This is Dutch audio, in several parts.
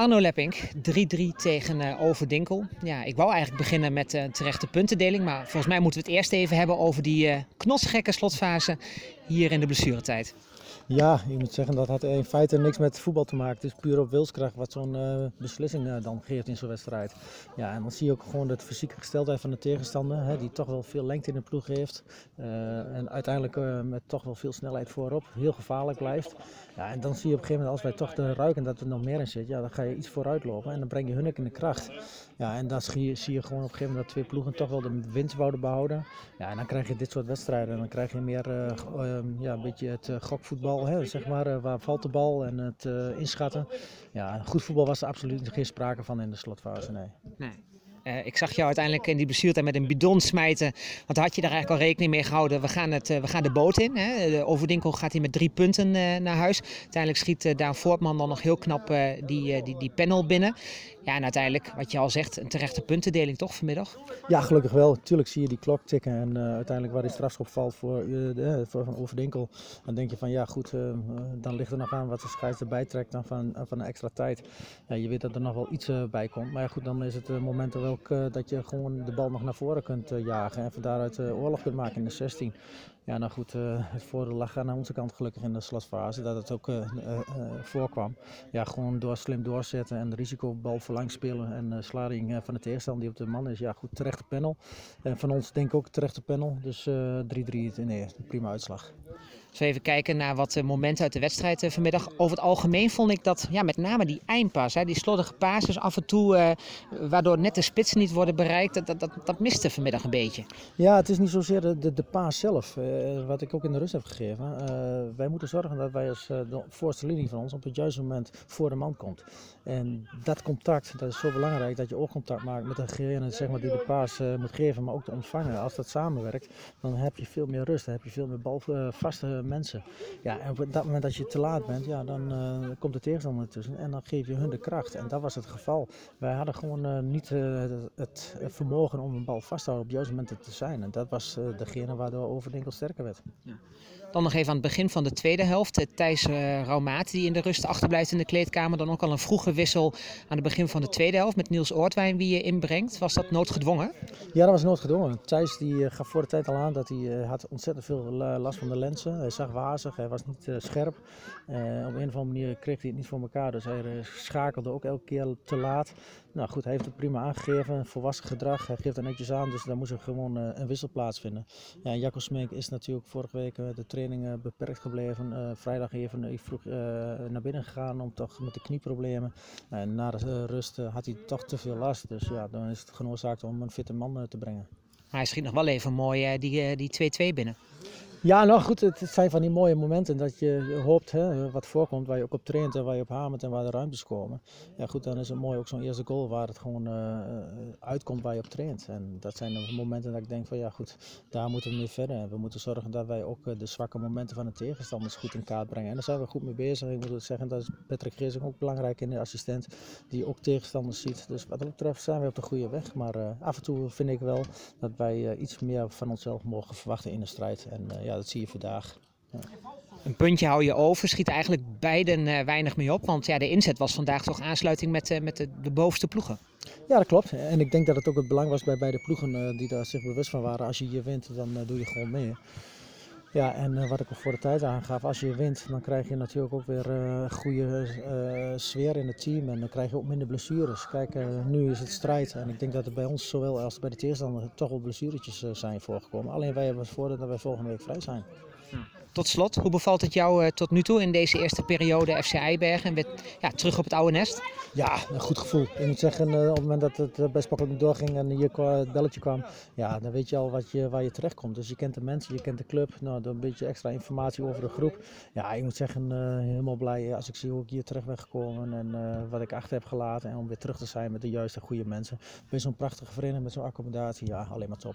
Arno Leppink, 3-3 tegen uh, Overdinkel. Ja, ik wou eigenlijk beginnen met een uh, terechte puntendeling. Maar volgens mij moeten we het eerst even hebben over die uh, slotfase hier in de blessuretijd. Ja, je moet zeggen dat had in feite niks met voetbal te maken. Het is puur op wilskracht wat zo'n uh, beslissing uh, dan geeft in zo'n wedstrijd. Ja, en dan zie je ook gewoon de fysieke gesteldheid van de tegenstander, hè, die toch wel veel lengte in de ploeg heeft. Uh, en uiteindelijk met toch wel veel snelheid voorop, heel gevaarlijk blijft. Ja, en dan zie je op een gegeven moment, als wij toch de ruiken dat er nog meer in zit, ja, dan ga je iets vooruit lopen en dan breng je hun ook in de kracht. Ja, en dan zie je, zie je gewoon op een gegeven moment dat twee ploegen toch wel de winst wouden behouden. Ja, en dan krijg je dit soort wedstrijden. En dan krijg je meer ja, een beetje het gokvoetbal, hè, zeg maar. waar valt de bal en het inschatten. Ja, goed voetbal was er absoluut geen sprake van in de slotfase, nee. nee. Uh, ik zag jou uiteindelijk in die blessuretijd met een bidon smijten. Want had je daar eigenlijk al rekening mee gehouden. We gaan, het, we gaan de boot in. Hè. De Overdinkel gaat hier met drie punten naar huis. Uiteindelijk schiet Daan Voortman dan nog heel knap die, die, die panel binnen. Ja, en uiteindelijk, wat je al zegt, een terechte puntendeling toch vanmiddag? Ja, gelukkig wel. Tuurlijk zie je die klok tikken. En uiteindelijk waar die strafschop valt voor, voor Van Overdinkel. Dan denk je van ja goed, dan ligt er nog aan wat de scheids erbij trekt dan van, van een extra tijd. Ja, je weet dat er nog wel iets bij komt. Maar ja, goed, dan is het moment uh, dat je gewoon de bal nog naar voren kunt uh, jagen en van daaruit uh, oorlog kunt maken in de 16. Ja, nou goed, het voordeel lag aan onze kant gelukkig in de slotfase dat het ook voorkwam. Ja, gewoon door slim doorzetten en de risicobal spelen en slading van de tegenstander die op de man is. Ja, goed, terechte panel. En van ons denk ik ook terechte panel. Dus 3-3, nee, prima uitslag. We even kijken naar wat momenten uit de wedstrijd vanmiddag. Over het algemeen vond ik dat ja, met name die eindpas, hè, die slordige passes af en toe, uh, waardoor net de spitsen niet worden bereikt, dat, dat, dat, miste vanmiddag een beetje. Ja, het is niet zozeer de, de, paas zelf, uh, wat ik ook in de rust heb gegeven. Uh, wij moeten zorgen dat wij als de voorste linie van ons op het juiste moment voor de man komt. En dat contact, dat is zo belangrijk, dat je oogcontact maakt met degene zeg maar, die de paas moet geven, maar ook de ontvanger. Als dat samenwerkt, dan heb je veel meer rust, dan heb je veel meer balvaste mensen. Ja, en op dat moment dat je te laat bent, ja, dan uh, komt de tegenstander ertussen en dan geef je hun de kracht. En dat was het geval. Wij hadden gewoon uh, niet uh, het, vermogen om een bal vast te houden op juiste momenten te zijn. En dat was degene waardoor Overdinkel sterker werd. Ja. Dan nog even aan het begin van de tweede helft. Thijs uh, Raumaat die in de rust achterblijft in de kleedkamer. Dan ook al een vroege wissel aan het begin van de tweede helft met Niels Oortwijn wie je inbrengt. Was dat noodgedwongen? Ja, dat was noodgedwongen. Thijs die gaf voor de tijd al aan dat hij had ontzettend veel last van de lenzen. Hij zag wazig, hij was niet uh, scherp. Uh, op een of andere manier kreeg hij het niet voor elkaar. Dus hij schakelde ook elke keer te laat. Nou goed, hij heeft het prima aangegeven. Volwassen gedrag, hij geeft er netjes aan. Dus daar moest er gewoon een wissel plaatsvinden. Ja, Jacco Smeek is natuurlijk vorige week de training beperkt gebleven. Vrijdag even vroeg naar binnen gegaan om toch met de knieproblemen. En na de rust had hij toch te veel last. Dus ja, dan is het genoodzaakt om een fitte man te brengen. Hij schiet nog wel even mooi die 2-2 binnen. Ja, nou goed, het zijn van die mooie momenten dat je hoopt hè, wat voorkomt, waar je ook op traint en waar je op hamert en waar de ruimtes komen. Ja goed, dan is het mooi ook zo'n eerste goal waar het gewoon uh, uitkomt waar je op traint. En dat zijn de momenten dat ik denk van ja goed, daar moeten we mee verder. We moeten zorgen dat wij ook de zwakke momenten van de tegenstanders goed in kaart brengen. En daar zijn we goed mee bezig. Ik moet zeggen, dat is Patrick Geesing ook belangrijk in de assistent, die ook tegenstanders ziet. Dus wat dat betreft zijn we op de goede weg. Maar af en toe vind ik wel dat wij iets meer van onszelf mogen verwachten in de strijd. En ja, dat zie je vandaag. Ja. Een puntje hou je over, schiet eigenlijk beiden uh, weinig mee op. Want ja, de inzet was vandaag toch aansluiting met, uh, met de, de, bovenste ploegen. Ja, dat klopt. En ik denk dat het ook het belang was bij beide ploegen uh, die daar zich bewust van waren. Als je hier wint, dan doe je gewoon mee. Ja, en uh, wat ik al voor de tijd aangaf, als je wint, dan krijg je natuurlijk ook weer een uh, goede uh, sfeer in het team en dan krijg je ook minder blessures. Kijk, nu is het strijd en ik denk dat er bij ons zowel als bij de tegenstander toch wel blessuretjes zijn voorgekomen. Alleen wij hebben het voordeel dat wij volgende week vrij zijn. Tot slot, hoe bevalt het jou tot nu toe in deze eerste periode FC Eibergen en weer ja, terug op het oude nest? Ja, een goed gevoel. Ik moet zeggen, op het moment dat het best makkelijk doorging en hier het belletje kwam, ja, dan weet je al wat je, waar je terecht komt. Dus je kent de mensen, je kent de club, nou, dan een beetje extra informatie over de groep. Ja, ik moet zeggen, helemaal blij als ik zie hoe ik hier terecht ben gekomen en wat ik achter heb gelaten. En om weer terug te zijn met de juiste goede mensen. Bij zo'n prachtige vereniging, met zo'n accommodatie, ja, alleen maar top.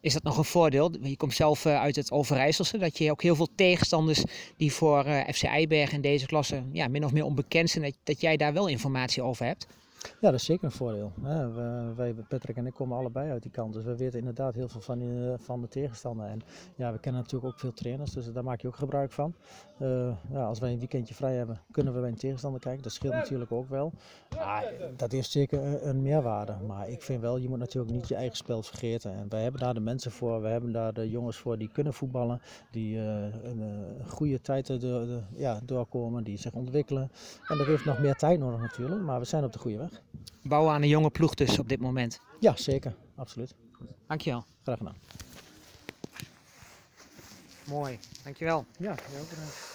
Is dat nog een voordeel? Je komt zelf uit het Overijsselse, dat je ook heel veel tegenstanders die voor FC Eibergen in deze klasse ja, min of meer onbekend zijn, dat jij daar wel informatie over hebt? Ja, dat is zeker een voordeel. We, wij, Patrick en ik komen allebei uit die kant, dus we weten inderdaad heel veel van, die, van de tegenstander. En ja, we kennen natuurlijk ook veel trainers, dus daar maak je ook gebruik van. Uh, ja, als wij een weekendje vrij hebben, kunnen we bij een tegenstander kijken. Dat scheelt natuurlijk ook wel. Maar dat heeft zeker een, meerwaarde. Maar ik vind wel, je moet natuurlijk niet je eigen spel vergeten. En wij hebben daar de mensen voor, we hebben daar de jongens voor die kunnen voetballen, die uh, een, een, goede tijd de, ja, doorkomen, die zich ontwikkelen. En dat heeft nog meer tijd nodig natuurlijk, maar we zijn op de goede weg. Bouwen aan een jonge ploeg dus op dit moment. Ja, zeker. Absoluut. Dankjewel. Graag gedaan. Mooi. Dankjewel. Ja, heel bedankt.